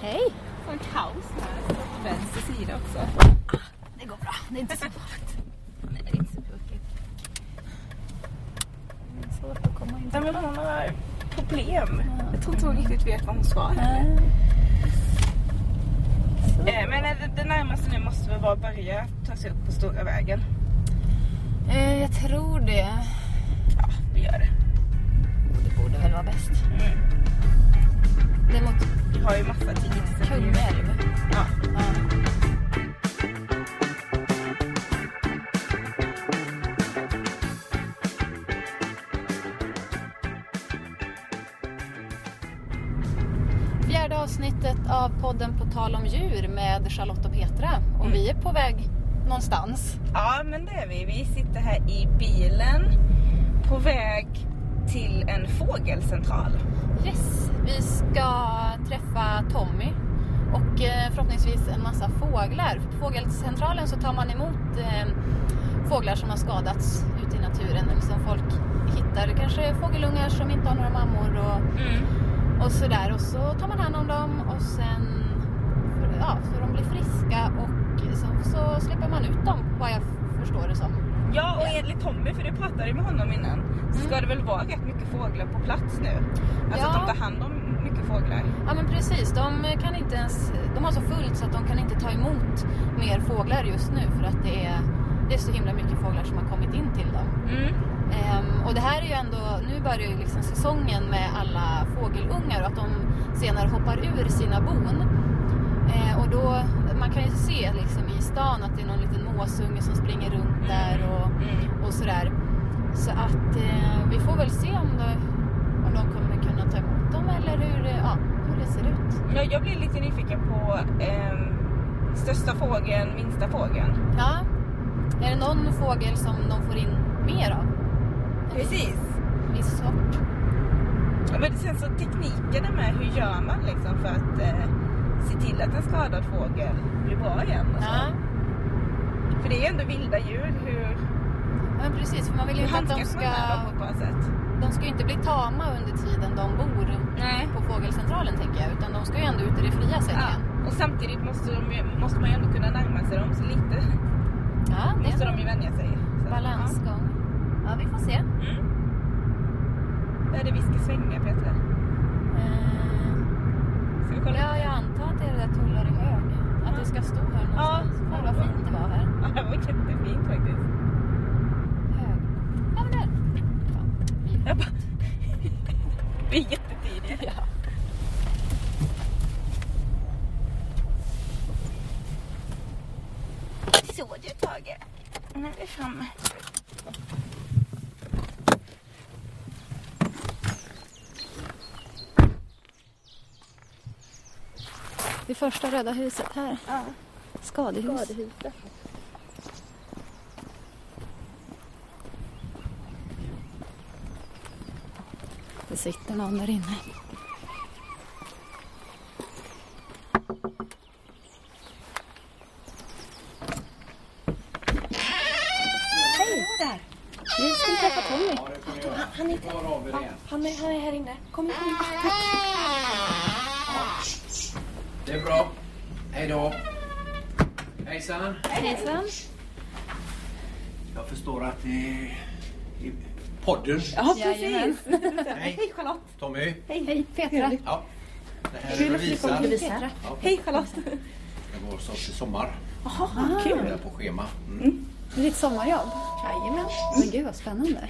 Hej! Får en kaos här. Vänster sida också. Det går bra. Det är inte så farligt. Nej, det är inte så tråkigt. Svårt att komma in. Nej, men hon har problem. Jag tror inte hon riktigt vet vad hon ska. Eh, Men det, det närmaste nu måste väl vara att börja ta sig upp på stora vägen. Eh, jag tror det. Ja, vi gör det. Det borde väl vara bäst. Mm. Det är mot Vi har ju massa ju- Kungälv. Ja. Ja. Fjärde avsnittet av podden På tal om djur med Charlotte och Petra. Och vi är på väg någonstans. ja, men det är vi. Vi sitter här i bilen på väg till en fågelcentral. Yes, vi ska träffa Tommy och eh, förhoppningsvis en massa fåglar. På fågelcentralen så tar man emot eh, fåglar som har skadats ute i naturen. Eller som folk hittar kanske fågelungar som inte har några mammor och, och sådär. Och så tar man hand om dem och sen ja, så de blir friska och sen så släpper man ut dem vad jag förstår det som. Ja, och enligt Tommy, för det pratade med honom innan, så ska det väl vara rätt mycket fåglar på plats nu. Alltså Ja. att de tar hand om mycket fåglar. Ja men precis, de kan inte ens, de har så fullt så att de kan inte ta emot mer fåglar just nu för att det är, det är så himla mycket fåglar som har kommit in till dem. Mm. Ehm, och det här är ju ändå, nu börjar ju liksom säsongen med alla fågelungar och att de senare hoppar ur sina bon. Eh, och då, man kan ju se liksom i stan att det är någon liten måsunge som springer runt där och, Mm. och sådär. Så att eh, vi får väl se om, det, om de kommer kunna ta emot dem eller hur, det- ja, hur det ser ut. Ja, jag blir lite nyfiken på ehm, största fågeln, minsta fågeln. Ja. Är det någon fågel som de får in mer av? Precis. En viss sort? Ja, men sen så tekniken är med, hur gör man liksom för att eh, se till att en skadad fågel blir bra igen? Och så? Ja. För det är ändå vilda djur, hur, Men precis, för man vill ju inte att de ska... De ska ju inte bli tama under tiden de bor Nej. på fågelcentralen tänker jag. Utan de ska ju ändå ut i det fria sen Ja. igen. Och samtidigt måste, de, ju- måste man ju ändå kunna närma sig dem, så lite Ja, det måste de ju vänja sig. Så, balansgång. Ja, vi får se. Ja. Mm. Där är det vi ska svänga Petra. Eh, Ska vi kolla? ja, jag antar att det är det där tullar i hög. Att det ska stå här någonstans. Ja. Fan vad fint det var här. Ja, det var jättefint faktiskt. Hög. Ja, men där. Fan, vi- bara... Vi är jättetidiga. Ja. Så du Tage. Nu är vi framme. Första röda huset här. Ja. Skadehus. Det sitter någon där inne. Hej! Där. Vi ska träffa Tommy. Han är, inte... ja, han, är, han är här inne. Kom in, kom in. Det är bra. Hej då. Hejsan. Hejsan. Jag förstår att det är i podden. Ja, precis. Hej. Hej Charlotte. Tommy. Hej Petra. Ja. Det här är Lovisa. Lovisa. Ja, Hej Charlotte. jag går snart till sommar. Jaha, Det kul. är på schema. Mm. Det är ditt sommarjobb. Jajamän. Men gud vad spännande.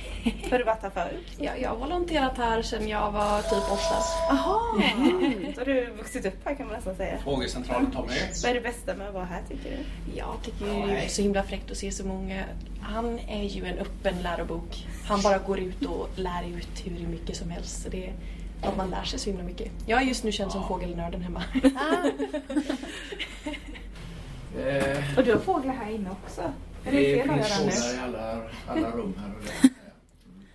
Har du varit här förut? Ja, jag har volonterat här sedan jag var typ åtta. Jaha. Så har du vuxit upp här kan man nästan säga. Fågelcentralen Tommy. Vad är det bästa med att vara här tycker du? Jag tycker ju det är så himla fräckt att se så många. Han är ju en öppen lärobok. Han bara går ut och lär ut hur mycket som helst. Så det är att man lär sig så himla mycket. Jag är just nu känd som fågelnörden hemma. Eh, Och du har fåglar här inne också? Är det det finns fåglar i alla, alla rum här och där.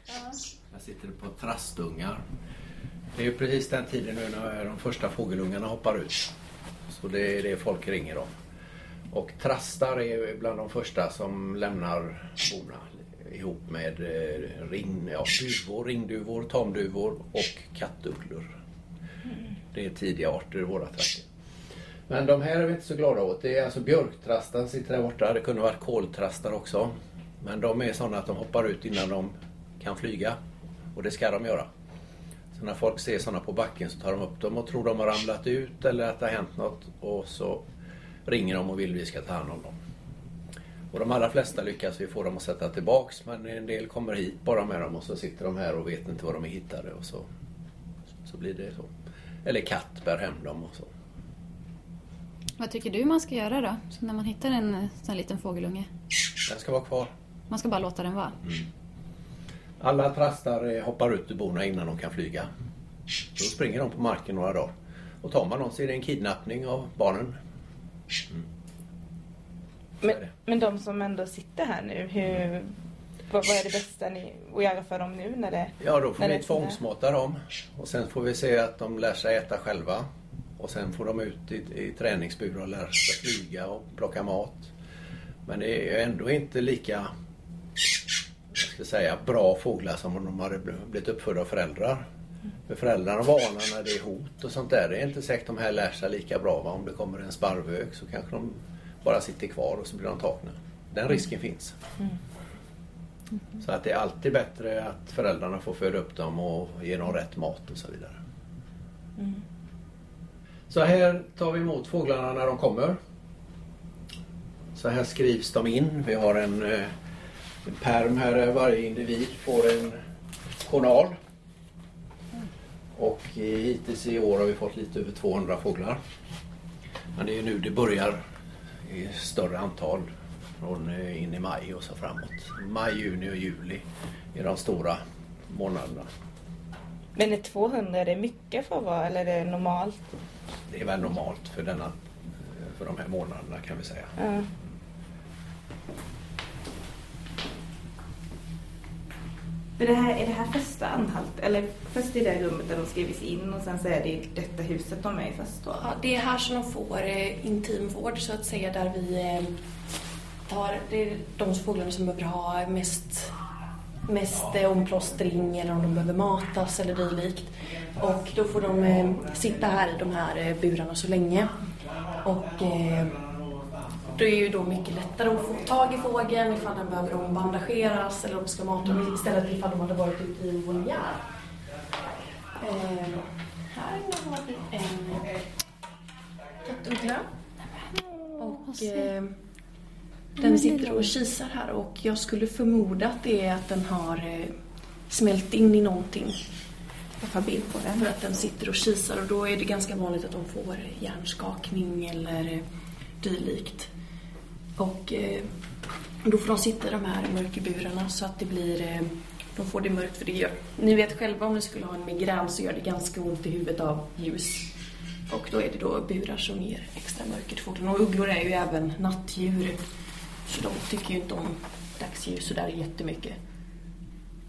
Mm. Jag sitter på trastungar. Det är ju precis den tiden nu när de första fågelungarna hoppar ut. Så det är det folk ringer om. Och trastar är bland de första som lämnar bona ihop med eh, ring, ja, duvor, ringduvor, tamduvor och kattugglor. Det är tidiga arter i våra trakter. Men de här är vi inte så glada åt. Det är alltså björktrastar sitter där borta. Det kunde varit koltrastar också. Men de är sådana att de hoppar ut innan de kan flyga. Och det ska de göra. Så när folk ser sådana på backen så tar de upp dem och tror de har ramlat ut eller att det har hänt något. Och så ringer de och vill vi ska ta hand om dem. Och de allra flesta lyckas vi få dem att sätta tillbaks men en del kommer hit bara med dem och så sitter de här och vet inte var de är hittade och så, så blir det så. Eller katt bär hem dem och så. Vad tycker du man ska göra då? Så när man hittar en eh, sån här liten fågelunge? Den ska vara kvar. Man ska bara låta den vara? Alla trastar eh, hoppar ut ur bona innan de kan flyga. Då springer de på marken några dagar. Och tar man dem så är det en kidnappning av barnen. Mm. Men, men de som ändå sitter här nu, hur, vad, vad är det bästa ni, att göra för dem nu när det... Ja, då får vi tvångsmata dem. Och sen får vi se att de lär sig äta själva. Och sen får de ut i, i träningsburar och lära sig flyga och plocka mat. Men det är ändå inte lika ska säga, bra fåglar som om de hade bl- blivit uppfödda av föräldrar. För föräldrarna är vana när det är hot och sånt där. Det är inte säkert de här lär sig lika bra. Va? Om det kommer en sparvök så kanske de bara sitter kvar och så blir de tagna. Den risken finns. Så att det är alltid bättre att föräldrarna får föda upp dem och ge dem rätt mat och så vidare. Så här tar vi emot fåglarna när de kommer. Så här skrivs de in. Vi har en, eh, en perm här där varje individ får en journal. Och hittills i år har vi fått lite över 200 fåglar. Men det är nu det börjar i större antal från eh, in i maj och så framåt. Maj, juni och juli är de stora månaderna. Men är 200 är det mycket för att vara, eller är det normalt? Det är väl normalt för, denna, för de här månaderna kan vi säga. Ja. Men det här, är det här första anhalt, eller först i det rummet där de skrivs in och sen så är det i detta huset de är i först då? Ja, det är här som de får eh, intimvård så att säga där vi eh, tar det är de fåglarna som behöver ha mest, mest eh, omplåstring eller om de behöver matas eller dylikt. Och då får de eh, sitta här i de här eh, burarna så länge. Och eh, det är ju då mycket lättare att få tag i fågeln ifall den behöver ombandageras eller om de ska mata dem istället ifall de hade varit ute i voljär. Eh, här har vi en kattuggla. Och eh, den sitter och kisar här och jag skulle förmoda att det är att den har eh, smält in i någonting. Jag tar bild på den. För att den sitter och kisar och då är det ganska vanligt att de får hjärnskakning eller eh, dylikt. Och eh, då får de sitta i de här mörkerburarna så att det blir de får det mörkt för det gör... Ni vet själva om ni skulle ha en migrän så gör det ganska ont i huvudet av ljus. Och då är det då burar som ger extra mörker till fåglarna. Och ugglor är ju även nattdjur. Så de tycker ju inte om dagsljus så där jättemycket.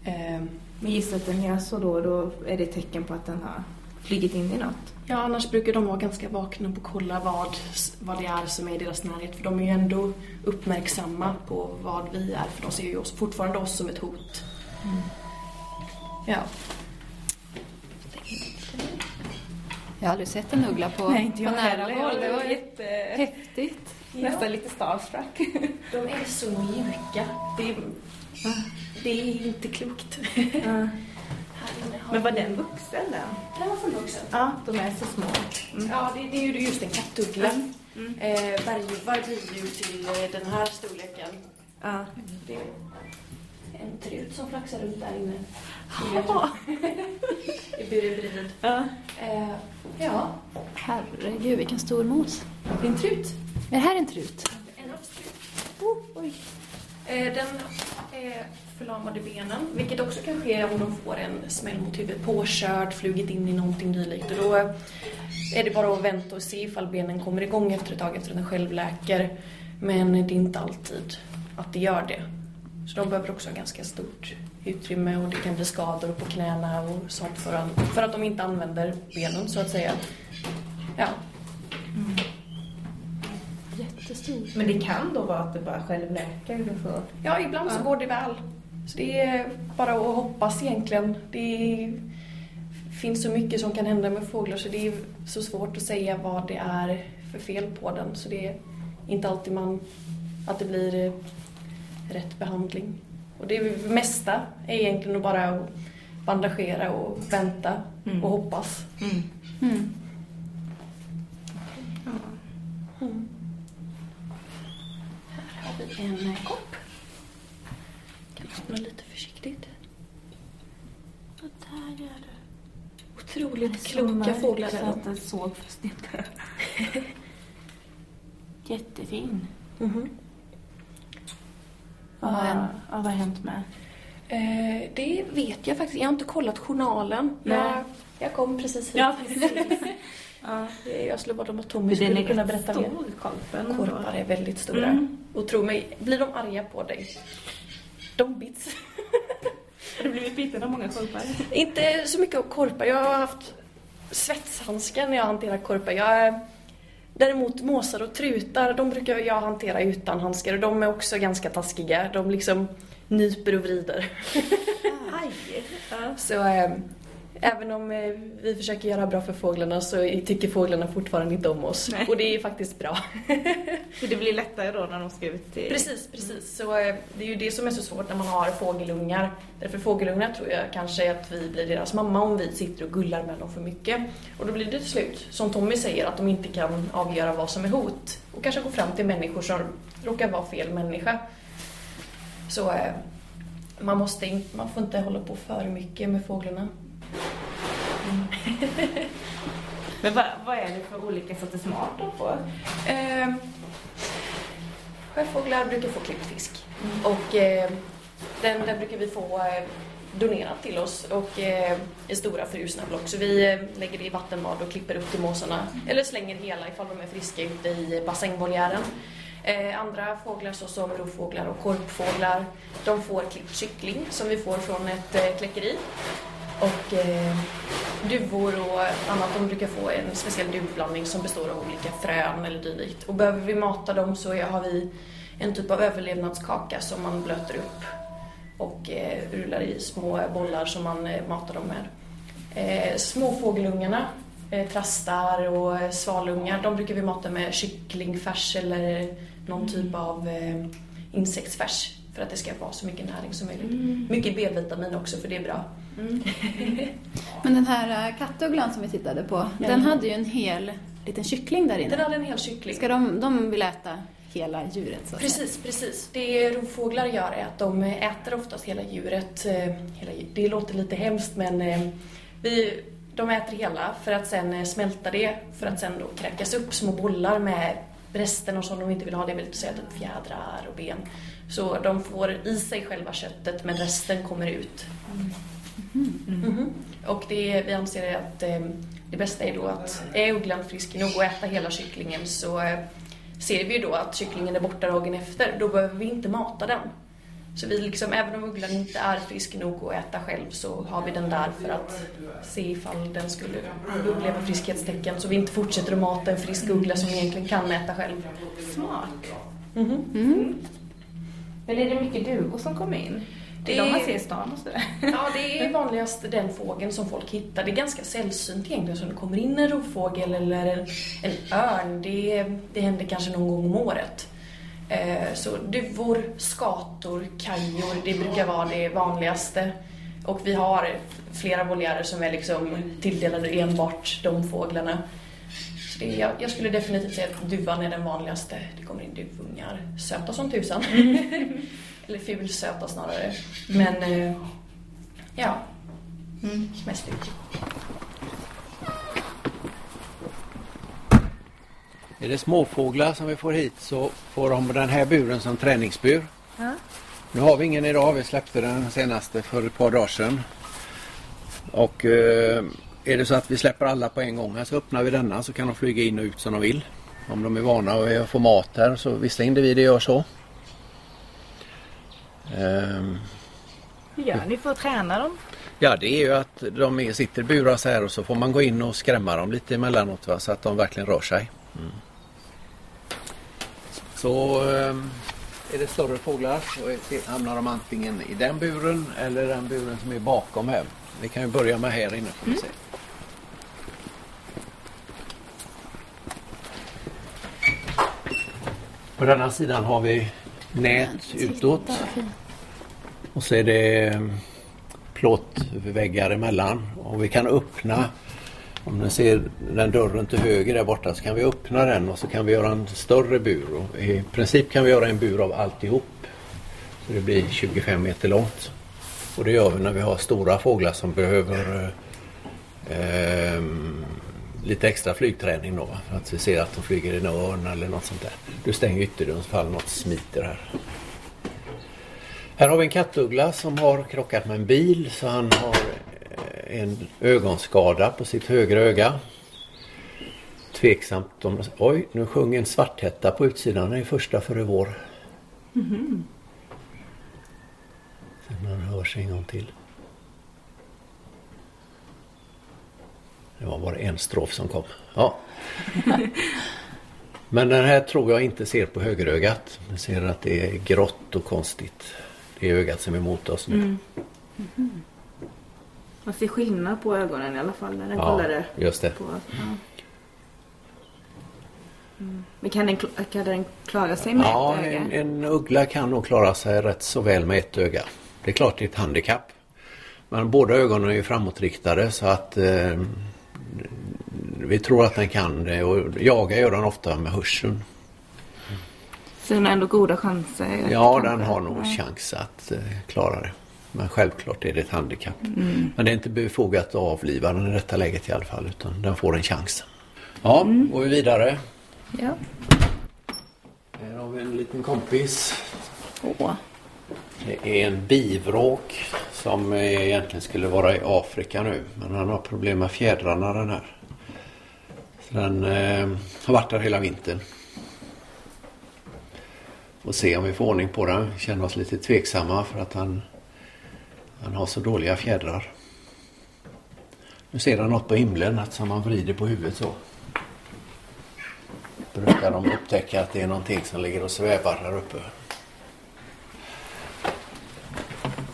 Ehm, Men gissar att den gör så då, då är det ett tecken på att den har flugit in i något? Ja, annars brukar de vara ganska vakna på att kolla vad, vad det är som är i deras närhet. För de är ju ändå uppmärksamma på vad vi är. För de ser ju oss, fortfarande oss som ett hot. Ja. Jag har aldrig sett en uggla på, på nära håll. Det var ju Nästan lite starstruck. De är så mjuka. Det är, det är inte klokt. Ja. Men var den vuxen den? Den var fullvuxen. Ja, de är så små. Mm. Ja, det, det är ju just en kattuggla. Mm. Eh, berguvar blir ju till eh, den här storleken. Ja. Det är en trut som flaxar runt där inne. Ja. I buren bredvid. ja. Eh, ja, Herregud vilken stor mos. det är en trut. Är det här en trut? En havstrut. Oh, oj. Eh, den är förlamad i benen, vilket också kan ske om de får en smäll mot huvudet. Påkörd, flugit in i någonting dylikt. Och då är det bara att vänta och se ifall benen kommer igång efter ett tag efter att den själv läker. Men det är inte alltid att det gör det. Så de behöver också ha ganska stort utrymme och det kan bli skador på knäna och sånt för att, för att de inte använder benen så att säga. Ja. Jättestor. Men det kan då vara att det bara självläker? Får... Ja, ibland så Ja. går det väl. Så det är bara att hoppas egentligen. Det är, finns så mycket som kan hända med fåglar så det är så svårt att säga vad det är för fel på den. Så det är inte alltid man, att det blir rätt behandling. Och det mesta är egentligen att bara bandagera och vänta Mm. och hoppas. Mm. Mm. Mm. Vi en eh, kopp. Kan öppna lite försiktigt. Och där gör du. Otroligt kloka fåglar Så är att de. den såg först inte. Jättefin. Mhm. Vad har, ja, vad har hänt med? Eh, det vet jag faktiskt. Jag har inte kollat journalen. Nej. Jag, jag kom precis hit. Ja, precis. ja. Jag slog vad om att Tommy skulle kunna rätt berätta mer. stor, korpen. Korpar är väldigt stora. Mm. Och tro mig, blir de arga på dig, de bits. Har du blivit biten av många korpar? Inte så mycket av korpar. Jag har haft svetshandskar när jag hanterar korpar. Jag, däremot måsar och trutar, de brukar jag hantera utan handskar och de är också ganska taskiga. De liksom nyper och vrider. Aj! Ja. Så eh, även om eh, vi försöker göra bra för fåglarna så tycker fåglarna fortfarande inte om oss. Nej. Och det är faktiskt bra. Så det blir lättare då när de ska ut i... Precis, precis. Så eh, det är ju det som är så svårt när man har fågelungar. Därför fågelungar tror jag kanske att vi blir deras mamma om vi sitter och gullar med dem för mycket. Och då blir det till slut, som Tommy säger, att de inte kan avgöra vad som är hot. Och kanske gå fram till människor som råkar vara fel människa. Så eh, man, måste man får inte hålla på för mycket med fåglarna. Men vad, vad är det för olika sorters mat de får? Eh, sjöfåglar brukar få klippt fisk. Och eh, den där brukar vi få eh, donerat till oss och eh, i stora frusna block. Så vi eh, lägger det i vattenbad och klipper upp till måsarna. Eller slänger hela ifall de är friska ute i bassängvoljären. Eh, andra fåglar såsom rovfåglar och korpfåglar, de får klippt kyckling som vi får från ett eh, kläckeri. Och eh, duvor och annat, de brukar få en speciell duvblandning som består av olika frön eller dylikt. Och behöver vi mata dem så har vi en typ av överlevnadskaka som man blöter upp och eh, rullar i små bollar som man eh, matar dem med. Eh, småfågelungarna, eh, trastar och eh, svalungar, de brukar vi mata med kycklingfärs eller någon typ av eh, insektsfärs för att det ska vara så mycket näring som möjligt. Mycket B-vitamin också för det är bra. Men den här äh, kattugglan som vi tittade på, den hade ju en hel liten kyckling där Den inne. hade en hel kyckling. Ska de, de vill äta hela djuret så att säga. Precis, precis. Det rovfåglar gör är att de äter oftast hela djuret. eh, Hela, det låter lite hemskt men eh, vi, de äter hela för att sen eh, smälta det för att sen då kräkas upp små bollar med resten och som de inte vill ha. Det är väl säga typ fjädrar och ben. Så de får i sig själva köttet men resten kommer ut. Mhm. Och det, vi anser att eh, det bästa är då att är ugglan frisk nog att äta hela kycklingen så eh, ser vi ju då att kycklingen är borta dagen efter, då behöver vi inte mata den. Så vi liksom, även om ugglan inte är frisk nog att äta själv så har vi den där för att se ifall den skulle uppleva friskhetstecken så vi inte fortsätter att mata en frisk uggla som egentligen kan äta själv. Smart. Mhm. Mm. Men är det mycket duvor som kommer in? Det är de man ser i stan och sådär. Ja, det är vanligast den fågeln som folk hittar. Det är ganska sällsynt egentligen som det kommer in en rovfågel eller en, en örn. Det, det händer kanske någon gång om året. Eh, så duvor, skator, kajor, det brukar vara det vanligaste. Och vi har flera voljärer som är liksom tilldelade enbart de fåglarna. Så det, jag, jag skulle definitivt säga att duvan är den vanligaste. Det kommer in duvungar. Söta som tusan. Eller fulsöta snarare. Men eh, ja, Mm. mest ut. Är det småfåglar som vi får hit så får de den här buren som träningsbur. Ja. Nu har vi ingen idag, vi släppte den senaste för ett par dagar sedan. Och eh, är det så att vi släpper alla på en gång här så öppnar vi denna så kan de flyga in och ut som de vill. Om de är vana att få mat här så vissa individer gör så. Ehm. Hur gör ni för att träna dem? Ja, det är ju att de är, sitter burar så här och så får man gå in och skrämma dem lite emellanåt va, så att de verkligen rör sig. Mm. Så ehm, är det större fåglar så hamnar de antingen i den buren eller den buren som är bakom här. Vi kan ju börja med här inne får vi mm. se. På denna sidan har vi nät utåt. Och så är det mm, plåtväggar emellan. Och vi kan öppna, om ni ser den dörren till höger där borta, så kan vi öppna den och så kan vi göra en större bur. Och I princip kan vi göra en bur av alltihop. Så det blir 25 meter långt. Och det gör vi när vi har stora fåglar som behöver eh, eh lite extra flygträning då. För att vi ser att de flyger i en örn eller något sånt där. Du stänger ytterdörren fall något smiter här. Här har vi en kattuggla som har krockat med en bil så han har eh, en ögonskada på sitt högra öga. Tveksamt om... Oj, nu sjöng en svarthätta på utsidan. Det är första före vår. Sen han hörs en gång till. Det var bara en strof som kom. Ja. Men den här tror jag inte ser på högerögat. Den ser att det är grått och konstigt. Det är ögat som är emot oss nu. Man ser skillnad på ögonen i alla fall när den Ja, kollade just det. på. Ja. Mm. Men kan den, kan den klara sig med Ja, ett öga? en, en uggla kan nog klara sig rätt så väl med ett öga. Det är klart det är ett handikapp. Men båda ögonen är ju framåtriktade så att eh, vi tror att den kan det och jaga gör den ofta med hörseln. Så den har ändå goda chanser? Ja, kanske- den har nog chans att eh, klara det. Men självklart är det ett handikapp. Mm. Men det är inte befogat att avliva den i detta läget i alla fall utan den får en chans. Ja, Mm. går vi vidare. Ja. Här har vi en liten kompis. Åh. Det är en bivråk som egentligen skulle vara i Afrika nu. Men han har problem med fjädrarna den här. Så den eh, har varit där hela vintern. Får se om vi får ordning på den. Känner oss lite tveksamma för att han, han har så dåliga fjädrar. Nu ser han något på himlen Som han vrider på huvudet så. Brukar de upptäcka att det är någonting som ligger och svävar här uppe.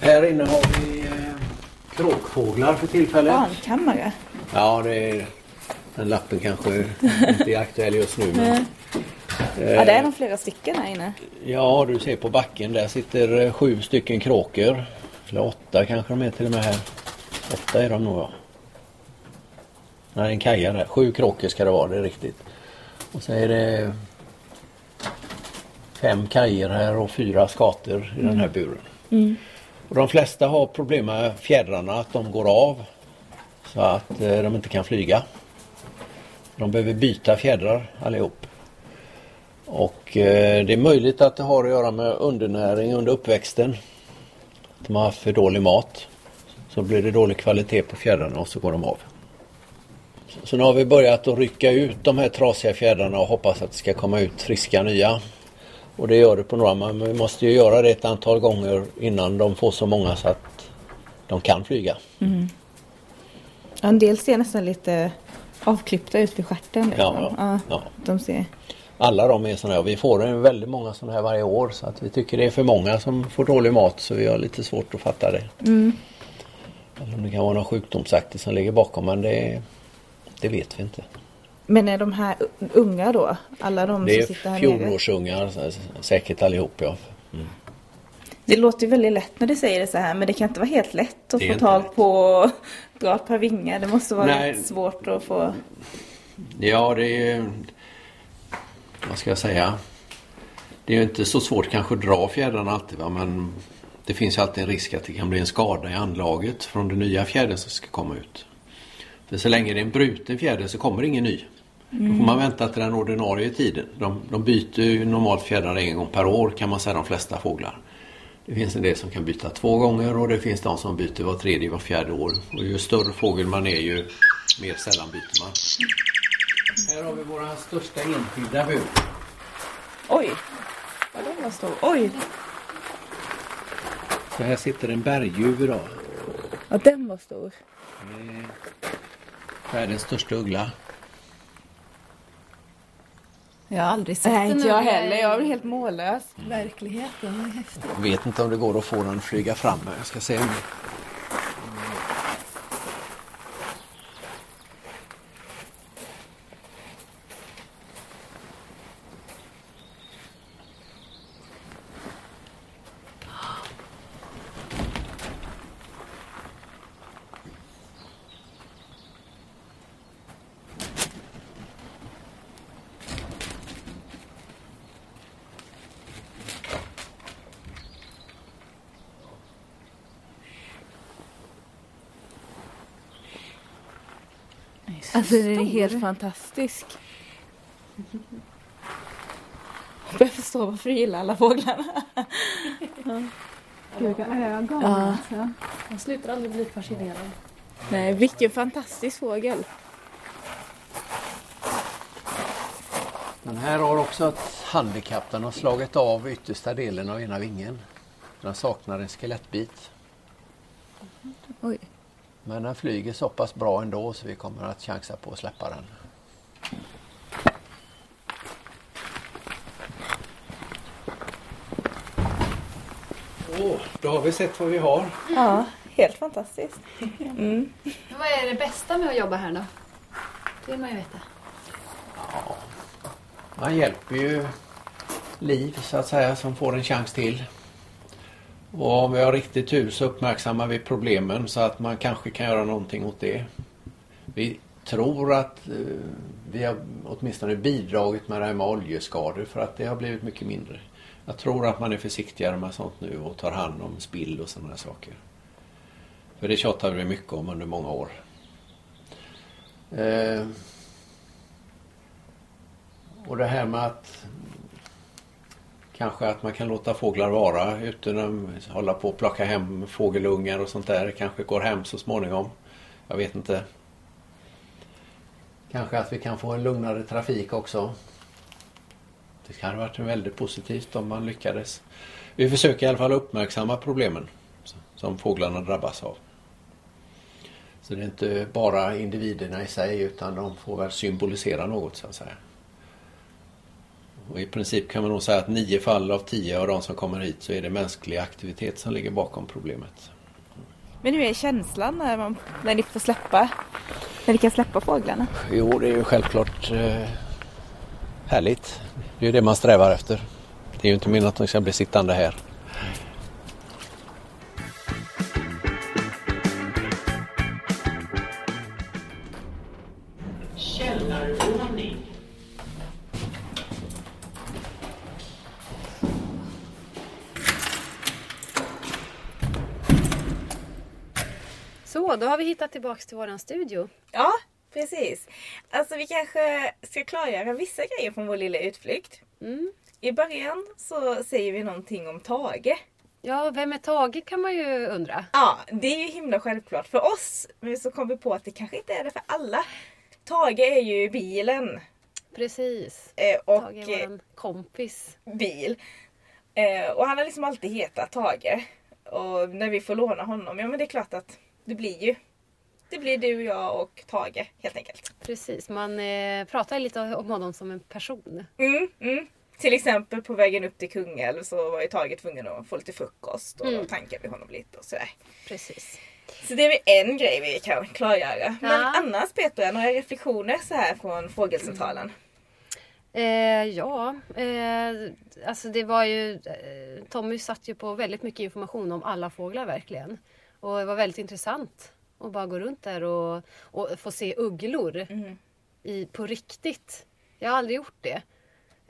Här inne har vi eh, kråkfåglar för tillfället. Barnkammare. Ja, det är, den lappen kanske inte är aktuell just nu. Men, Ja, det är nog flera stycken här inne. ja, du ser på backen där sitter eh, sju stycken kråkor. Eller åtta kanske de är till och med här. Åtta är de nog ja. Nej, en kaja där. Sju kråkor ska det vara, det är riktigt. Och så är det fem kajer här och fyra skator i den här buren. Och de flesta har problem med fjädrarna, att de går av. Så att eh, de inte kan flyga. De behöver byta fjädrar allihop. Och eh, det är möjligt att det har att göra med undernäring under uppväxten. Att de har haft för dålig mat. Så blir det dålig kvalitet på fjädrarna och så går de av. Så nu har vi börjat att rycka ut de här trasiga fjädrarna och hoppas att det ska komma ut friska nya. Och det gör det på några, men vi måste ju göra det ett antal gånger innan de får så många så att de kan flyga. Ja, en del ser nästan lite avklippta ut vid stjärten. Liksom. Ja, ja, ja. De ser... Alla de är sådana här vi får en väldigt många sådana här varje år så att vi tycker det är för många som får dålig mat så vi har lite svårt att fatta det. Eller om det kan vara någon sjukdomsaktig som ligger bakom men det, det vet vi inte. Men är de här unga då? Alla de Det som sitter är här nere? fjolårsungar så- säkert allihop ja. Det låter ju väldigt lätt när du säger det så här men det kan inte vara helt lätt att Det är få tag lätt. på bra ett par vingar. Det måste vara Nej. svårt att få... Ja, det är... Vad ska jag säga? Det är ju inte så svårt kanske att dra fjädrarna alltid va? men det finns ju alltid en risk att det kan bli en skada i anlaget från den nya fjädern som ska komma ut. För så länge det är en bruten fjäder så kommer ingen ny. Då får man vänta till den ordinarie tiden. De, de byter ju normalt fjädrar en gång per år kan man säga de flesta fåglar. Det finns en del som kan byta två gånger och det finns de som byter var tredje, var fjärde år. Och ju större fågel man är ju mer sällan byter man. Här har vi våra största enskilda bur. Oj! Vad den var stor. Oj! Så här sitter en berguv idag. Ja, den var stor. Världens största uggla. Jag har aldrig sett Nej, inte jag heller. Jag blir helt mållös. Verkligheten, är häftigt. Jag vet inte om det går att få den att flyga fram. Jag ska se om det... Alltså den är helt fantastisk. Jag förstår varför du gillar alla fåglarna. Gud, vilka ögon Ja. alltså. Man slutar aldrig bli fascinerad. Nej, vilken fantastisk fågel. Den här har också ett handikapp. Den har slagit av yttersta delen av ena vingen. Den saknar en skelettbit. Oj. Men den flyger så pass bra ändå så vi kommer att chansa på att släppa den. Åh, då har vi sett vad vi har. Ja, helt fantastiskt. Mm. Vad är det bästa med att jobba här då? Det vill man ju veta. Man hjälper ju liv så att säga som får en chans till. Och om vi har riktigt tur så uppmärksammar vi problemen så att man kanske kan göra någonting åt det. Vi tror att eh, vi har åtminstone bidragit med det här med oljeskador för att det har blivit mycket mindre. Jag tror att man är försiktigare med sånt nu och tar hand om spill och sådana saker. För det tjatar vi mycket om under många år. Eh, och det här med att kanske att man kan låta fåglar vara utan att hålla på och plocka hem fågelungar och sånt där. kanske går hem så småningom. Jag vet inte. Kanske att vi kan få en lugnare trafik också. Det kan ha varit väldigt positivt om man lyckades. Vi försöker i alla fall uppmärksamma problemen som fåglarna drabbas av. Så det är inte bara individerna i sig utan de får väl symbolisera något så att säga. Och I princip kan man nog säga att nio fall av tio av de som kommer hit så är det mänsklig aktivitet som ligger bakom problemet. Men hur är känslan när, man, när ni får släppa, när ni kan släppa fåglarna? Jo, det är ju självklart eh, härligt. Det är ju det man strävar efter. Det är ju inte meningen att de ska bli sittande här. Vi hittat tillbaks till våran studio. Ja, precis. Alltså vi kanske ska klargöra vissa grejer från vår lilla utflykt. Mm. I början så säger vi någonting om Tage. Ja, vem är Tage kan man ju undra. Ja, det är ju himla självklart för oss. Men så kom vi på att det kanske inte är det för alla. Tage är ju bilen. Precis. Eh, och Tage är våran kompis. bil. Eh, och han har liksom alltid hetat Tage. Och när vi får låna honom, ja men det är klart att det blir ju. Det blir du, jag och Tage helt enkelt. Precis, man eh, pratar lite om honom som en person. Mm, mm. Till exempel på vägen upp till Kungälv så var ju Tage tvungen att få lite frukost och Mm. då tankade vi honom lite och sådär. Precis. Så det är en grej vi kan klargöra. Men Ja. annars Petra, några reflektioner så här från Fågelcentralen? Eh, ja, eh, alltså det var ju... Eh, Tommy satt ju på väldigt mycket information om alla fåglar verkligen. Och det var väldigt intressant att bara gå runt där och, och få se ugglor Mm. i, på riktigt. Jag har aldrig gjort det.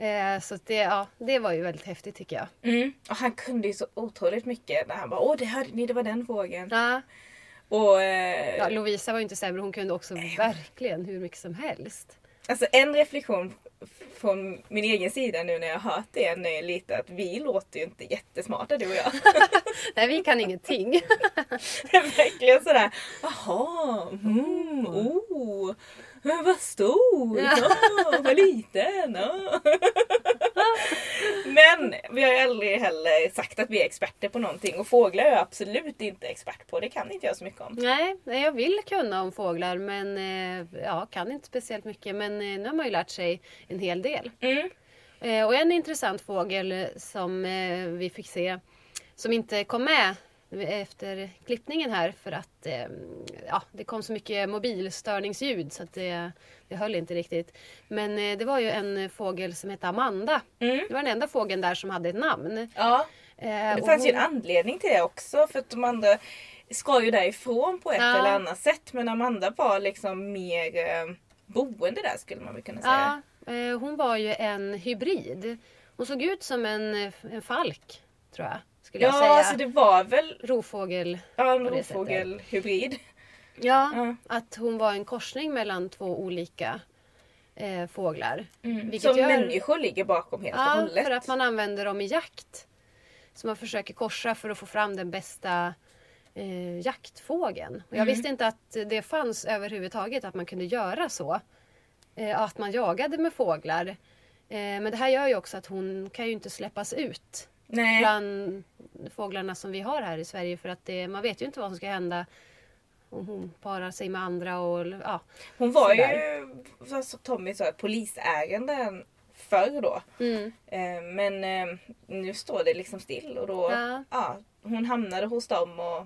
Eh, så det, ja, det var ju väldigt häftigt tycker jag. Mm. Och han kunde ju så otroligt mycket när han bara Åh det hörde ni, det var den fågeln. Ja, Och eh, ja, Lovisa var ju inte sämre, hon kunde också verkligen hur mycket som helst. Alltså en reflektion från min egen sida nu när jag hört det är lite att vi låter ju inte jättesmarta du och jag. Nej, vi kan ingenting. Det är verkligen sådär, jaha, mm, oh, vad stor, Ja. ja, vad liten. Ja. Men vi har ju aldrig heller sagt att vi är experter på någonting och fåglar är jag absolut inte expert på. Det kan inte jag så mycket om. Nej, nej, jag vill kunna om fåglar men eh, ja, kan inte speciellt mycket. Men eh, nu har man ju lärt sig en hel del. Mm. Eh, och en intressant fågel som vi fick se som inte kom med efter klippningen här för att eh, ja, det kom så mycket mobilstörningsljud så att det, det höll inte riktigt. Men eh, det var ju en fågel som hette Amanda. Mm. Det var den enda fågeln där som hade ett namn. Ja, Eh, det fanns ju hon- en anledning till det också för att de andra ska ju därifrån på ett Ja. eller annat sätt. Men Amanda var liksom mer eh, boende där skulle man väl kunna säga. Ja, hon var ju en hybrid. Hon såg ut som en, en falk, tror jag. Skulle jag Ja, säga. så det var väl Rovfågel. ja, en rovfågelhybrid. Ja, Ja. att hon var en korsning mellan två olika eh, fåglar. Vilket Som gör- människor ligger bakom helt och Ja, hållet. för att man använder dem i jakt. Så man försöker korsa för att få fram den bästa eh, jaktfågeln. Och jag visste inte att det fanns överhuvudtaget att man kunde göra så. Eh, att man jagade med fåglar. Eh, men det här gör ju också att hon kan ju inte släppas ut Nej. bland fåglarna som vi har här i Sverige för att det, man vet ju inte vad som ska hända om hon parar sig med andra och ja. Hon var Sådär. ju, som Tommy sa, ett polisärende förr då. Mm. Eh, Men eh, nu står det liksom still och då, Ja. ja. hon hamnade hos dem och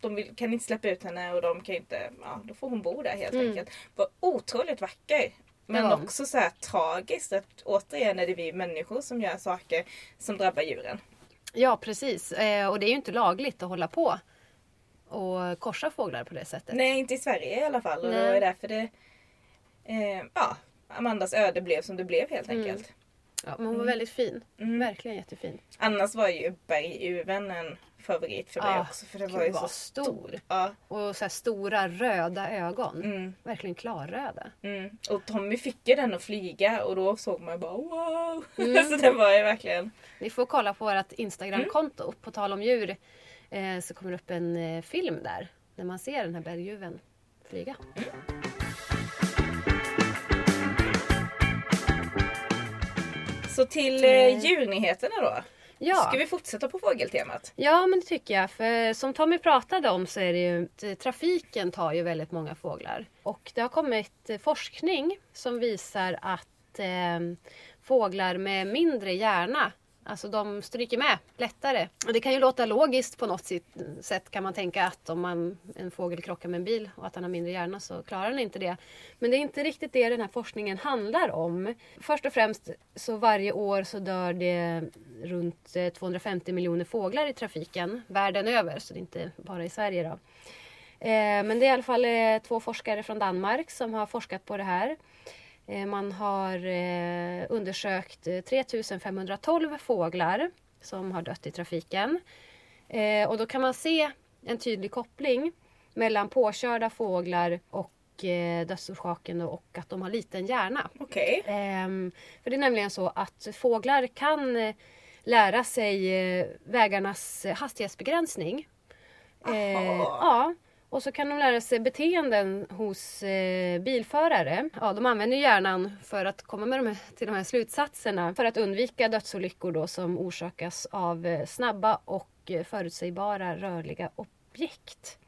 de kan inte släppa ut henne och de kan inte, ja då får hon bo där helt Mm. enkelt. Var otroligt vacker. Men hon. också så här tragiskt att återigen är det vi människor som gör saker som drabbar djuren. Ja precis. Eh, och det är ju inte lagligt att hålla på och korsa fåglar på det sättet. Nej, inte i Sverige i alla fall. Och det var därför det, eh, ja, Amandas öde blev som det blev helt Mm. enkelt. Ja, men hon var väldigt fin. Mm. Verkligen jättefin. Annars var ju berguven en favorit för mig Ja, också. För det gud, var ju så stor. stor. Ja. Och så här stora röda ögon. Mm, Verkligen klarröda. mm. Och Tommy fick ju den att flyga och då såg man ju bara wow. Mm. så det var ju verkligen. Ni får kolla på vårt Instagramkonto. På tal om djur eh, så kommer det upp en eh, film där. När man ser den här berguven flyga. Så till Eh. eh, djurnyheterna då. Ja. Ska vi fortsätta på fågeltemat? Ja, men det tycker jag. För som Tommy pratade om så är det ju trafiken tar ju väldigt många fåglar. Och det har kommit eh, forskning som visar att eh, fåglar med mindre hjärna Alltså de stryker med lättare. Och det kan ju låta logiskt på något sätt kan man tänka att om man, en fågel krockar med en bil och att han har mindre hjärna så klarar den inte det. Men det är inte riktigt det den här forskningen handlar om. Först och främst så varje år så dör det runt eh, 250 miljoner fåglar i trafiken världen över. Så det är inte bara i Sverige då. Eh, men det är i alla fall eh, två forskare från Danmark som har forskat på det här. Eh, Man har eh, undersökt eh, 3512 fåglar som har dött i trafiken. Eh, Och då kan man se en tydlig koppling mellan påkörda fåglar och eh, dödsorsaken och att de har liten hjärna. Okej. Ehm, för det är nämligen så att fåglar kan eh, lära sig eh, vägarnas eh, hastighetsbegränsning. Eh, ja, och så kan de lära sig beteenden hos eh, bilförare. Ja, de använder hjärnan för att komma med de här, till de här slutsatserna för att undvika dödsolyckor då, som orsakas av eh, snabba och eh, förutsägbara rörliga objekt.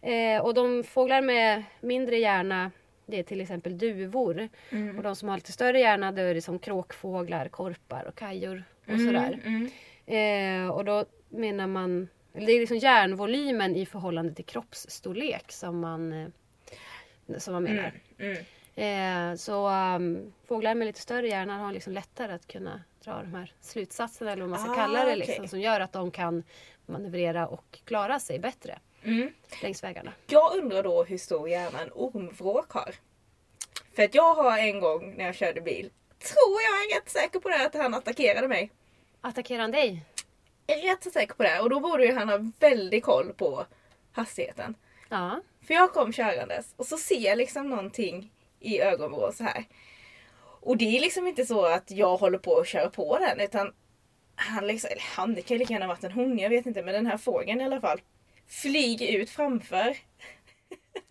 Eh, och de fåglar med mindre hjärna det är till exempel duvor. Och de som har lite större hjärna då är det som kråkfåglar, korpar och kajor och sådär. Mm. Eh, och då menar man, det är liksom hjärnvolymen i förhållande till kroppsstorlek som man, eh, som man menar. Mm. Eh, så um, fåglar med lite större hjärna har liksom lättare att kunna dra de här slutsatserna eller vad man ska Ah, kalla det. Liksom, som gör att de kan manövrera och klara sig bättre Mm. längs vägarna. Jag undrar då hur stor hjärna en ormvråk har. För att jag har en gång när jag körde bil, tror jag är rätt säker på det, att han attackerade mig. Attackerar han dig? Är rätt så säker på det. Och då borde ju han ha väldigt koll på hastigheten. Ja. För jag kom körandes och så ser jag liksom någonting i ögonvrå så här. Och det är liksom inte så att jag håller på att köra på den utan han liksom, eller han, det kan ju lika gärna varit en hon, jag vet inte, men den här fågeln i alla fall flyger ut framför.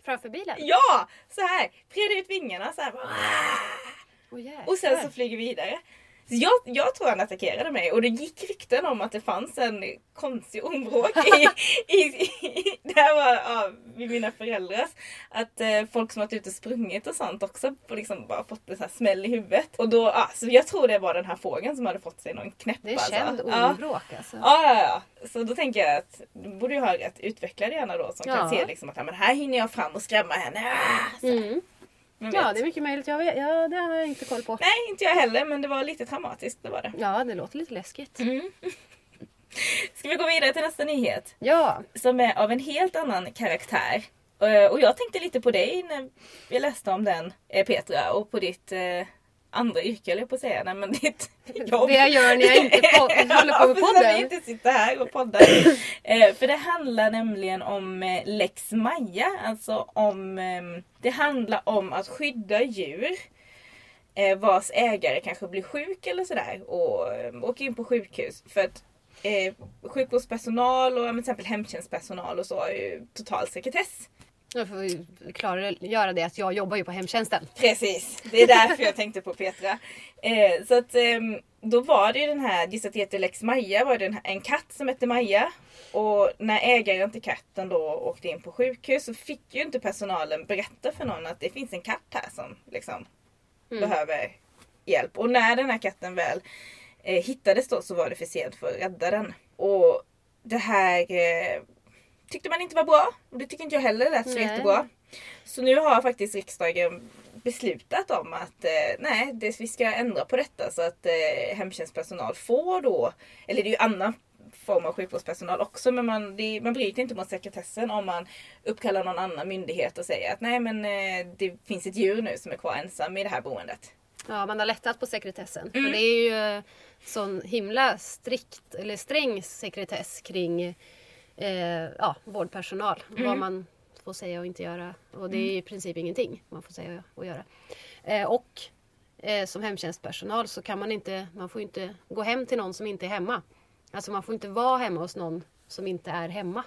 Framför bilen? Ja! Så här, breder ut vingarna så här. Åh, jäklar. Och sen så flyger vidare. Jag, jag tror han attackerade mig och det gick rykten om att det fanns en konstig ormvråk i, i, i, det här var ja, mina föräldrars. Att eh, folk som varit ute och sprungit och sånt också på liksom bara fått en sån här smäll i huvudet. Och då, ja, så jag tror det var den här fågeln som hade fått sig någon knäpp. Det är alltså. känd Ja. ormvråk alltså. Ja, ja, ja. Så då tänker jag att du borde ju ha rätt utvecklad hjärna då som kan Ja. se liksom att ja, men här hinner jag fram och skrämma henne. Ah, så. Mm. Ja, det är mycket möjligt. Jag vet. Ja, det har jag inte koll på. Nej, inte jag heller men det var lite traumatiskt. Det var det. Ja, det låter lite läskigt. Mm. Ska vi gå vidare till nästa nyhet? Ja, Som är av en helt annan karaktär. Eh, Och jag tänkte lite på dig när vi läste om den eh, Petra och på ditt, eh, andra yrke jag på att säga. Nej men ditt jobb. Det gör när jag inte pod- håller på med Ja, podden. inte sitter här och poddar. eh, för det handlar nämligen om eh, Lex Maja. Alltså om... Eh, det handlar om att skydda djur. Eh, vars ägare kanske blir sjuk eller sådär. Och eh, åker in på sjukhus. För att eh, sjukvårdspersonal och ja, till exempel hemtjänstpersonal och så har ju total sekretess. Jag får klargöra det att jag jobbar ju på hemtjänsten. Precis, det är därför jag tänkte på Petra. Eh, så att ehm, då var det ju den här, just att heter Lex Maja, var det en, en katt som hette Maja. Och när ägaren till katten då åkte in på sjukhus så fick ju inte personalen berätta för någon att det finns en katt här som liksom behöver hjälp. Och när den här katten väl eh, hittades då så var det för sent för att rädda den. Och det här eh, tyckte man inte var bra. Och det tycker inte jag heller lät så Nej. jättebra. Så nu har faktiskt riksdagen beslutat om att eh, nej, det, vi ska ändra på detta så att eh, hemtjänstpersonal får då, eller det är ju annan form av sjukvårdspersonal också men man, det, man bryter inte mot sekretessen om man uppkallar någon annan myndighet och säger att nej men eh, det finns ett djur nu som är kvar ensam i det här boendet. Ja, man har lättat på sekretessen. Mm. För det är ju eh, sån himla strikt eller sträng sekretess kring eh, ja, vårdpersonal. Mm. Vad man får säga och inte göra. Och det är i princip ingenting man får säga och göra. Eh, och eh, som hemtjänstpersonal så kan man inte, man får inte gå hem till någon som inte är hemma. Alltså man får inte vara hemma hos någon som inte är hemma.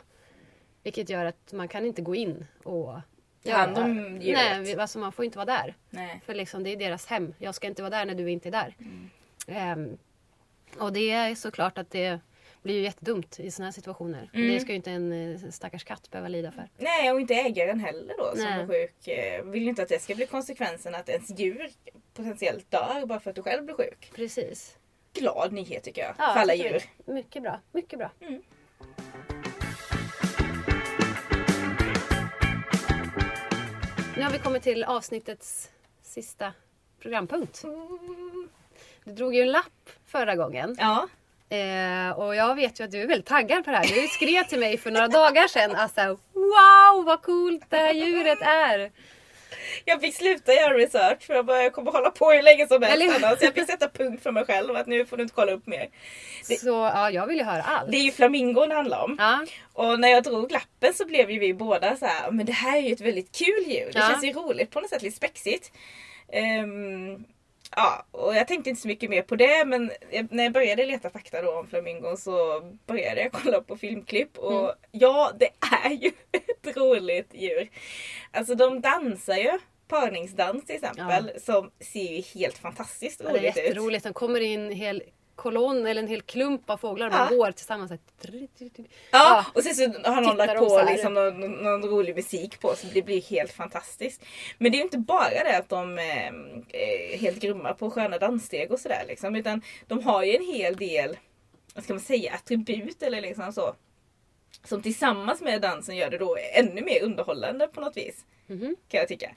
Vilket gör att man kan inte gå in och Ta hand om djuret. Nej, alltså man får inte vara där. Nej. För liksom, det är deras hem. Jag ska inte vara där när du inte är där. Mm. Ehm, och det är såklart att det blir ju jättedumt i sådana här situationer. Mm. Det ska ju inte en eh, stackars katt behöva lida för. Nej och inte ägaren heller då som Nej. är sjuk. Eh, Vill ju inte att det ska bli konsekvensen att ens djur potentiellt dör bara för att du själv blir sjuk. Precis. Glad nyhet tycker jag. Ja, för alla djur. Mycket bra. Mycket bra. Mm. Nu har vi kommit till avsnittets sista programpunkt. Du drog ju en lapp förra gången. Ja. Eh, och jag vet ju att du är väldigt taggad på det här. Du skrev till mig för några dagar sedan alltså Wow vad coolt det här djuret är! Jag fick sluta göra research för jag, bara, jag kommer hålla på hur länge som helst Eller annars. Jag fick sätta punkt för mig själv att nu får du inte kolla upp mer. Det- Så ja, jag vill ju höra allt. Det är ju flamingon det handlar om. Ja, Och när jag drog lappen så blev ju vi båda så här, men det här är ju ett väldigt kul djur. Det Ja. känns ju roligt på något sätt, lite spexigt. Ehm, ja, och jag tänkte inte så mycket mer på det men när jag började leta fakta då om flamingon så började jag kolla på filmklipp och Mm. ja, det är ju ett roligt djur. Alltså de dansar ju. Parningsdans till exempel som ser ju helt fantastiskt ja, det är roligt ut. Den kommer in hel kolonn eller en hel klump av fåglar och man Ja. går tillsammans. Så här, Ja, Ja. och sen så har någon lagt på liksom någon, någon rolig musik på så det blir helt fantastiskt. Men det är ju inte bara det att de eh, är helt grymma på sköna danssteg och sådär liksom. Utan de har ju en hel del, vad ska man säga, attribut eller liksom så. Som tillsammans med dansen gör det då ännu mer underhållande på något vis. Mhm. Kan jag tycka.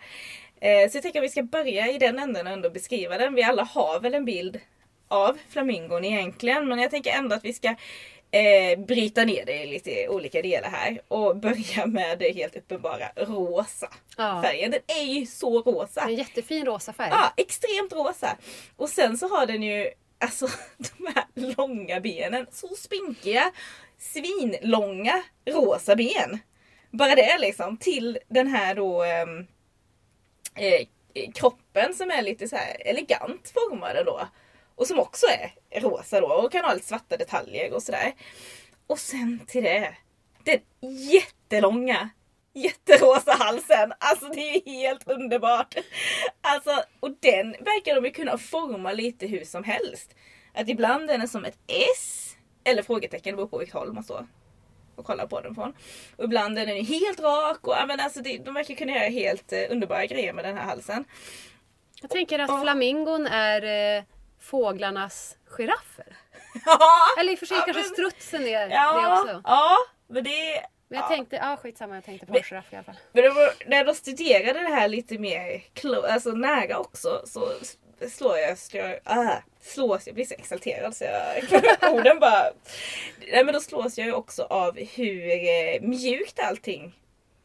Eh, så jag tänker att vi ska börja i den änden och ändå beskriva den. Vi alla har väl en bild av flamingon egentligen. Men jag tänker ändå att vi ska eh, bryta ner det i lite olika delar här. Och börja med det helt uppenbara rosa Ja. färgen. Den är ju så rosa. En jättefin rosa färg. Ja, extremt rosa. Och sen så har den ju alltså de här långa benen. Så spinkiga, svinlånga rosa ben. Bara det liksom. Till den här då ehm, eh, kroppen som är lite så här elegant formad då. Och som också är rosa då och kan ha lite svarta detaljer och sådär. Och sen till det, den jättelånga jätterosa halsen. Alltså det är helt underbart. Alltså, och den verkar de ju kunna forma lite hur som helst. Att ibland är den som ett S eller frågetecken, det beror på vilket håll man står och kollar på den från. Och ibland är den helt rak och men alltså det, de verkar kunna göra helt eh, underbara grejer med den här halsen. Jag tänker att Ja. flamingon är eh, fåglarnas giraffer. Ja, Eller i och för sig Ja, kanske men- strutsen är det ja, också. ja, men det Men jag ja. tänkte, ja skitsamma jag tänkte på Men- en giraff i alla fall. Men det var, när jag studerade det här lite mer alltså nära också så slår jag, slår, äh, slås, jag blir så exalterad så jag, orden bara... Nej men då slås jag ju också av hur eh, mjukt allting,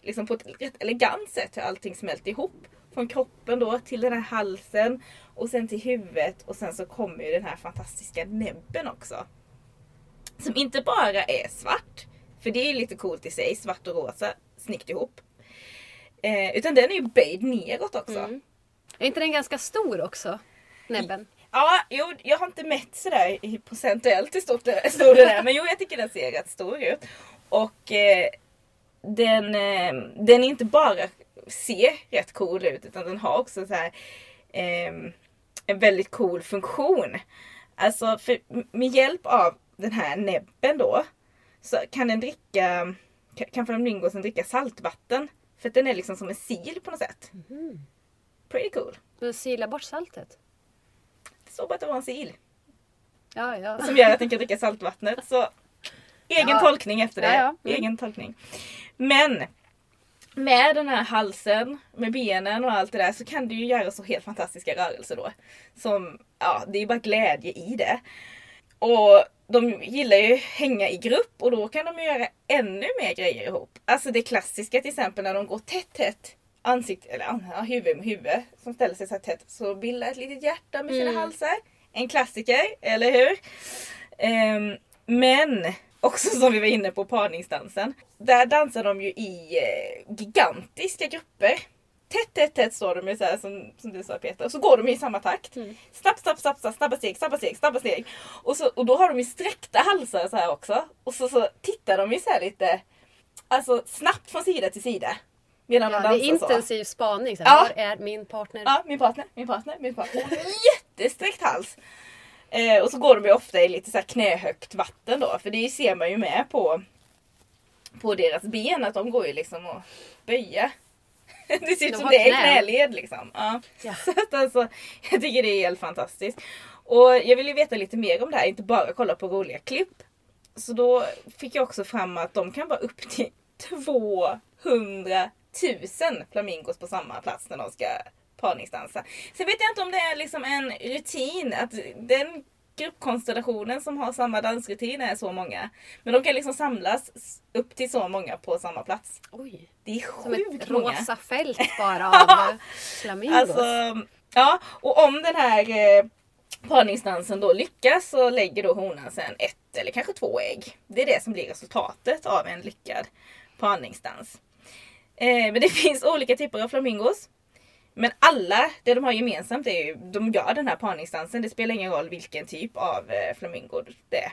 liksom på ett rätt elegant sätt hur allting smälter ihop. Från kroppen då till den här halsen och sen till huvudet och sen så kommer ju den här fantastiska näbben också. Som inte bara är svart, för det är lite coolt i sig, svart och rosa, snyggt ihop. Eh, utan den är ju böjd neråt också. Mm. Är inte den ganska stor också? Näbben? Ja, jo, jag har inte mätt sådär i procentuellt hur stort det, stor den är. Men jo, jag tycker den ser rätt stor ut. Och eh, den, eh, den inte bara ser rätt cool ut utan den har också så här, eh, en väldigt cool funktion. Alltså för, med hjälp av den här näbben då så kan den dricka, kan- flamingosen dricka saltvatten. För att den är liksom som en sil på något sätt. Pretty cool. Den silar bort saltet? Det står bara att det var en sil. Ja, ja. som gör att den kan dricka saltvattnet. Så egen Ja. tolkning efter det. Ja, ja. Mm. Egen tolkning. Men med den här halsen, med benen och allt det där så kan du ju göra så helt fantastiska rörelser då. Som, ja, det är bara glädje i det. Och de gillar ju hänga i grupp och då kan de ju göra ännu mer grejer ihop. Alltså det klassiska till exempel när de går tätt tätt ansikte, eller ja, huvud med huvud som ställer sig så tätt så bildar ett litet hjärta med sina Mm. halsar. En klassiker, eller hur? Ehm, men också som vi var inne på parningsdansen. Där dansar de ju i eh, gigantiska grupper. Tätt, tätt, tätt står de ju så här som, som du sa Peter. Och så går de i samma takt. Mm. Snabb, snabb, snabb, snabb, snabba steg, snabba steg, snabba steg. Och, så, och då har de ju sträckta halsar så här också. Och så, så tittar de ju så lite alltså snabbt från sida till sida. Medan Ja, de det är dansar så. intensiv spaning. Så Ja. här, Var är min partner? Ja, min partner, min partner, min partner. Jättesträckt hals. Eh, och så går de ju ofta i lite så här knähögt vatten då. För det ser man ju med på, på deras ben att de går ju liksom att böja. Det ser ut De som det är knän. knäled liksom. Ja. Ja. Så att alltså, jag tycker det är helt fantastiskt. Och jag vill ju veta lite mer om det här, inte bara kolla på roliga klipp. Så då fick jag också fram att de kan vara upp till 200 000 flamingos på samma plats när de ska parningsdansa. Sen vet jag inte om det är liksom en rutin att den gruppkonstellationen som har samma dansrutin är så många. Men de kan liksom samlas upp till så många på samma plats. Oj, Det är som ett sjukt många. rosa fält bara av eh, flamingos. Alltså, ja, och om den här eh, parningsdansen då lyckas så lägger då honan sen ett eller kanske två ägg. Det är det som blir resultatet av en lyckad parningsdans. Eh, men det finns olika typer av flamingos. Men alla, det de har gemensamt är ju, de gör den här parningsdansen. Det spelar ingen roll vilken typ av eh, flamingo det är.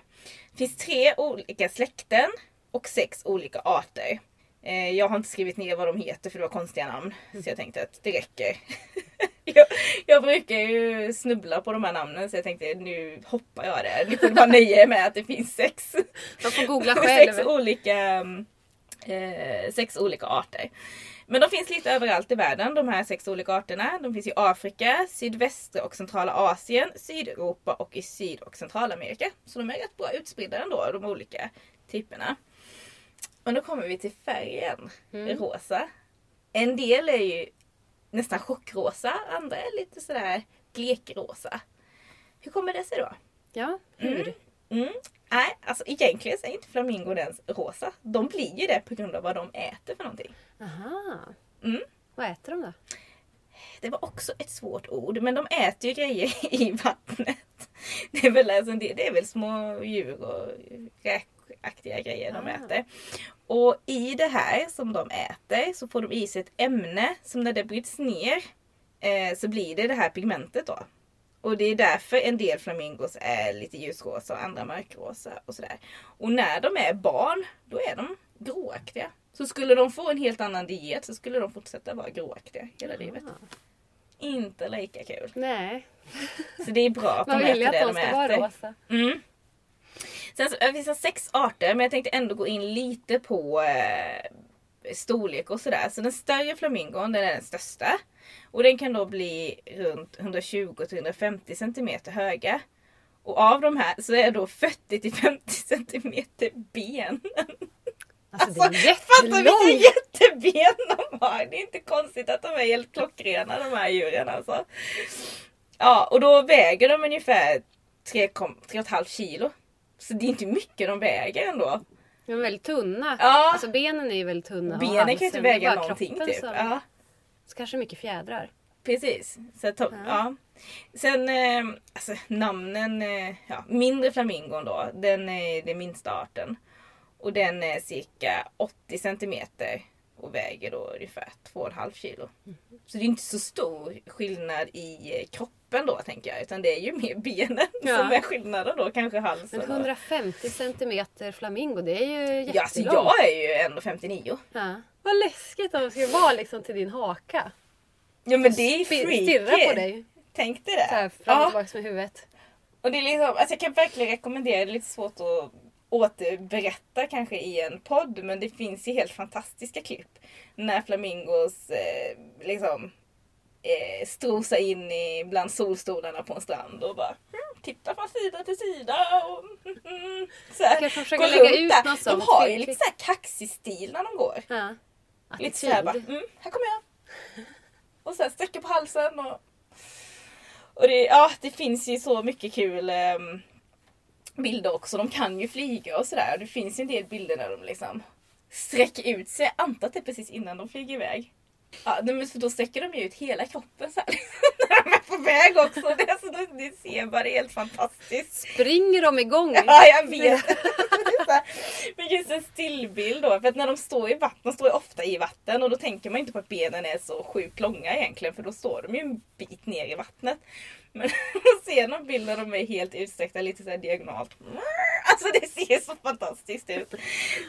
Det finns tre olika släkten och sex olika arter. Eh, jag har inte skrivit ner vad de heter för det var konstiga namn. Så jag tänkte att det räcker. jag, jag brukar ju snubbla på de här namnen så jag tänkte nu hoppar jag det. Ni får bara nöja er med att det finns sex. Man får googla sex själv. olika, mm, eh, sex olika arter. Men de finns lite överallt i världen, de här sex olika arterna. De finns i Afrika, sydvästra och centrala Asien, Sydeuropa och i Syd och Centralamerika. Så de är rätt bra utspridda ändå, de olika typerna. Och då kommer vi till färgen, Mm. rosa. En del är ju nästan chockrosa, andra är lite sådär blekrosa. Hur kommer det sig då? Ja, hur? Mm. Nej, alltså egentligen så är inte flamingon ens rosa. De blir ju det på grund av vad de äter för någonting. Aha. Mm. Vad äter de då? Det var också ett svårt ord, men de äter ju grejer i vattnet. Det är väl, alltså, det, är väl små djur och räkaktiga grejer de Ah. äter. Och i det här som de äter så får de i sig ett ämne som när det bryts ner eh, så blir det det här pigmentet då. Och det är därför en del flamingos är lite ljusrosa och andra mörkrosa och sådär. Och när de är barn, då är de gråaktiga. Så skulle de få en helt annan diet så skulle de fortsätta vara gråaktiga hela livet. Ah. Inte lika kul. Nej, Så det är bra att man de vill ju äter att det de de ska vara äter. rosa. Mm. Sen så, det finns sex arter men jag tänkte ändå gå in lite på eh, storlek och sådär. Så den större flamingon den är den största. Och den kan då bli runt 120-150 cm höga. Och av de här så är då 40-50 cm ben. Alltså, är Fatta vilka jätteben de har! Det är inte konstigt att de är helt klockrena de här djuren alltså. Ja, och då väger de ungefär 3,5 kilo. Så det är inte mycket de väger ändå. De är väldigt tunna. Ja. Alltså benen är ju väldigt tunna. Benen kan ju inte halsen, väga någonting typ. som- Ja. Så kanske mycket fjädrar. Precis. Så att, ja. Ja. Sen eh, alltså, namnen, eh, ja, mindre flamingon då, den är den minsta arten. Och den är cirka 80 centimeter och väger då ungefär 2,5 kilo. Så det är inte så stor skillnad i eh, kroppen då tänker jag. Utan det är ju mer benen Ja. som är skillnaden då. Kanske halsen. Men och- 150 centimeter flamingo, det är ju jättelångt. Ja, alltså jag är ju ändå 59. Ja. Vad läskigt om det skulle vara liksom till din haka. Ja men det är ju freaky. Stirra på dig. Tänk dig det. Så här fram och ja. tillbaka med huvudet. Och det är liksom, alltså jag kan verkligen rekommendera, det är lite svårt att återberätta kanske i en podd men det finns ju helt fantastiska klipp. När flamingos eh, liksom eh, strosar in i bland solstolarna på en strand och bara mm, tittar från sida till sida. Och, mm, så här, kanske försöka lägga runt ut där. något De sånt har ju lite så här kaxig stil när de går. Ja. Lite såhär bara, mm, här kommer jag. Och sen sträcker på halsen. Och, och det, ja, det finns ju så mycket kul ehm, bilder också. De kan ju flyga och sådär. Det finns ju en del bilder där de liksom sträcker ut sig. Jag antar att det är precis innan de flyger iväg. Ja, men så då sträcker de ju ut hela kroppen så här, när de är på väg också. Det, är så, det ser bara helt fantastiskt. Springer de igång? Ja, jag vet. Men just en stillbild då. För att när de står i vatten, de står ju ofta i vatten och då tänker man inte på att benen är så sjukt långa egentligen. För då står de ju en bit ner i vattnet. Men att se någon bild när de är helt utsträckta lite så här diagonalt. Alltså det ser så fantastiskt ut.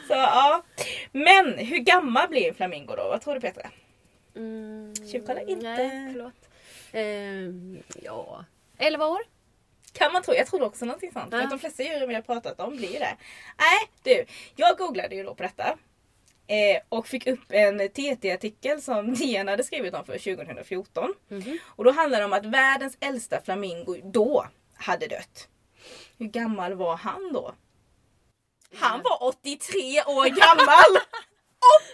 Så ja. Men hur gammal blir en flamingo då? Vad tror du Petra? Mm, Tjuvkolla inte. Nej, förlåt. Ehm, ja, 11 år. Kan man tro. Jag trodde också någonting sånt. För Ja. att de flesta djuren vi har pratat om blir det. Nej du. Jag googlade ju då på detta. Eh, och fick upp en TT-artikel som DN hade skrivit om för 2014. Mhm. Och då handlar det om att världens äldsta flamingo då hade dött. Hur gammal var han då? Han var 83 år gammal!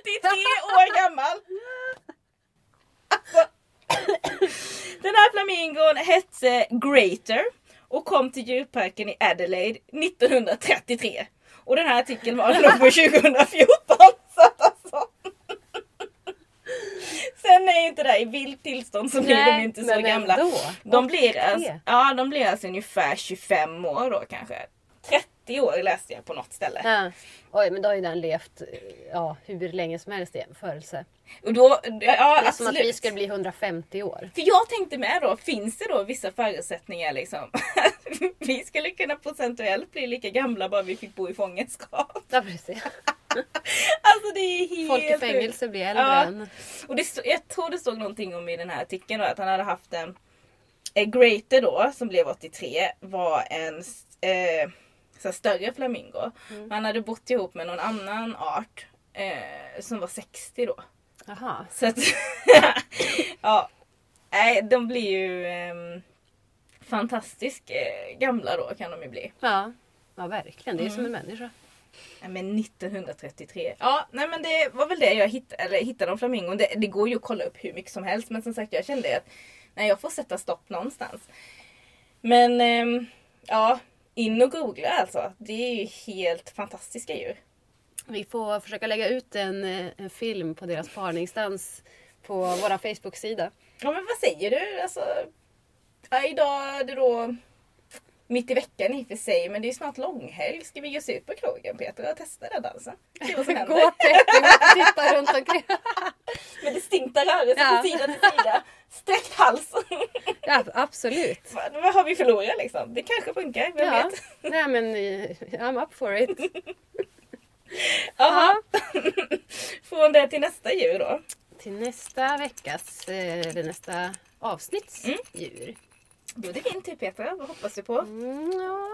83 år gammal! Den här flamingon hette Greater och kom till djurparken i Adelaide 1933. Och den här artikeln var på 2014. Så att alltså. Sen är ju inte det här i vilt tillstånd så blir de ju inte så gamla. Ändå. De blir, 83. alltså, ja, de blir alltså ungefär 25 år då kanske. 30 år läste jag på något ställe. Ja. Oj, men då har ju den levt eh, ja, hur länge som helst i jämförelse. Och då, ja, Det är som absolut. att vi skulle bli 150 år. För jag tänkte med då, finns det då vissa förutsättningar liksom? vi skulle kunna procentuellt bli lika gamla bara vi fick bo i fångenskap. Ja, precis. Alltså det är helt Folk i fängelse blir äldre Ja. än... Och det, jag tror det stod någonting om i den här artikeln då, att han hade haft en eh, Greater då som blev 83 var en eh, så större flamingo. Mm. Han hade bott ihop med någon annan art eh, som var 60 då. Jaha. Så att, ja. Nej, de blir ju eh, fantastiskt eh, gamla då kan de ju bli. Ja. ja, verkligen. Det är Mm. som en människa. Nej, men 1933. Ja, nej men det var väl det jag hittade, eller hittade om flamingon. Det, det går ju att kolla upp hur mycket som helst men som sagt jag kände att nej, jag får sätta stopp någonstans. Men ehm, ja, in och googla alltså. Det är ju helt fantastiska djur. Vi får försöka lägga ut en, eh, en film på deras parningsdans på vår Facebook-sida. Ja men vad säger du? Alltså, ja, idag är det då mitt i veckan i och för sig men det är ju snart långhelg. Ska vi ge oss ut på krogen Peter och testa den dansen? Se vad som händer. Gå 30 och titta runt omkring. Med distinkta rörelser Ja. från sida till sida. Sträckt hals. Ja, absolut. vad, vad har vi förlorat liksom? Det kanske funkar, vem Ja. vet? Nej men eh, I'm up for it. Jaha. Från det till nästa djur då. Till nästa veckas, eh, eller nästa avsnitts Mm. djur. Då är det din tur Petra, vad hoppas du på? Mm, ja.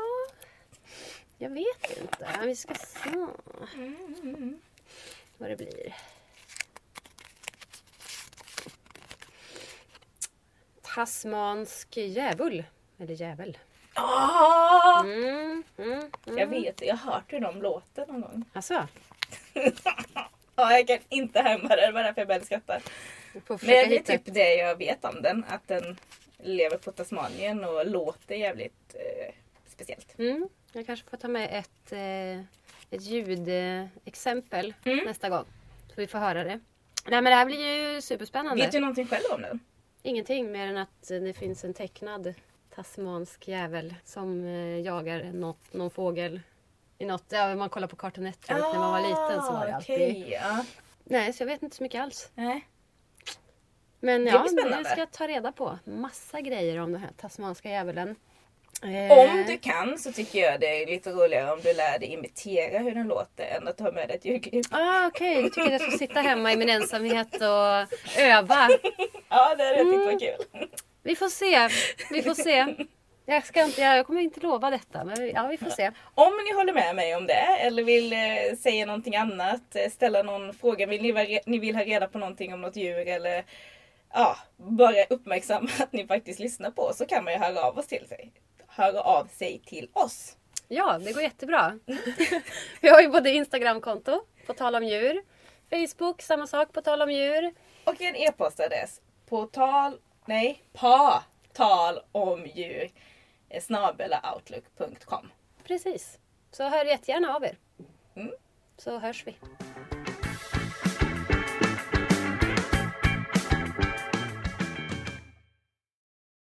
Jag vet inte. Vi ska se Mm. vad det blir. Tasmansk djävul. Eller djävul. Ah! Mm, mm, mm. Jag vet, jag har hört hur de låter någon gång. Alltså, Ja, jag kan inte härma det, det var därför jag började skratta. Men det är typ det jag vet om den. Att den lever på Tasmanien och låter jävligt eh, speciellt. Mm, jag kanske får ta med ett, eh, ett ljudexempel Mm. nästa gång. Så vi får höra det. Nej men det här blir ju superspännande. Vet du någonting själv om den? Ingenting mer än att det finns en tecknad tasmansk jävel som eh, jagar något, någon fågel. I något, ja, man kollar på Cartoon Network när man var liten så var det alltid. Ah, okej, ja. Nej, så jag vet inte så mycket alls. Nej. Men ja, det ska jag ta reda på. Massa grejer om den här tasmanska djävulen. Om du kan så tycker jag det är lite roligare om du lär dig imitera hur den låter än att ta med dig ett ljudklipp. Ah, Okej, du tycker att jag ska sitta hemma i min ensamhet och öva. Ja, det hade jag tyckt Mm. var kul. Vi får se. Vi får se. Jag, ska inte, jag kommer inte lova detta, men vi- ja, vi får se. Om ni håller med mig om det eller vill eh, säga någonting annat, eh, ställa någon fråga, vill ni, ni vill ha reda på någonting om något djur eller ja, bara uppmärksamma att ni faktiskt lyssnar på så kan man ju höra av oss till sig. Höra av sig till oss. Ja, det går jättebra. Vi har ju både Instagramkonto, på tal om djur. Facebook, samma sak, på tal om djur. Och en e-postadress på tal, nej, pa tal om djur eh, snabelaoutlook.com. Precis. Så hör jättegärna av er. Mm. Så hörs vi.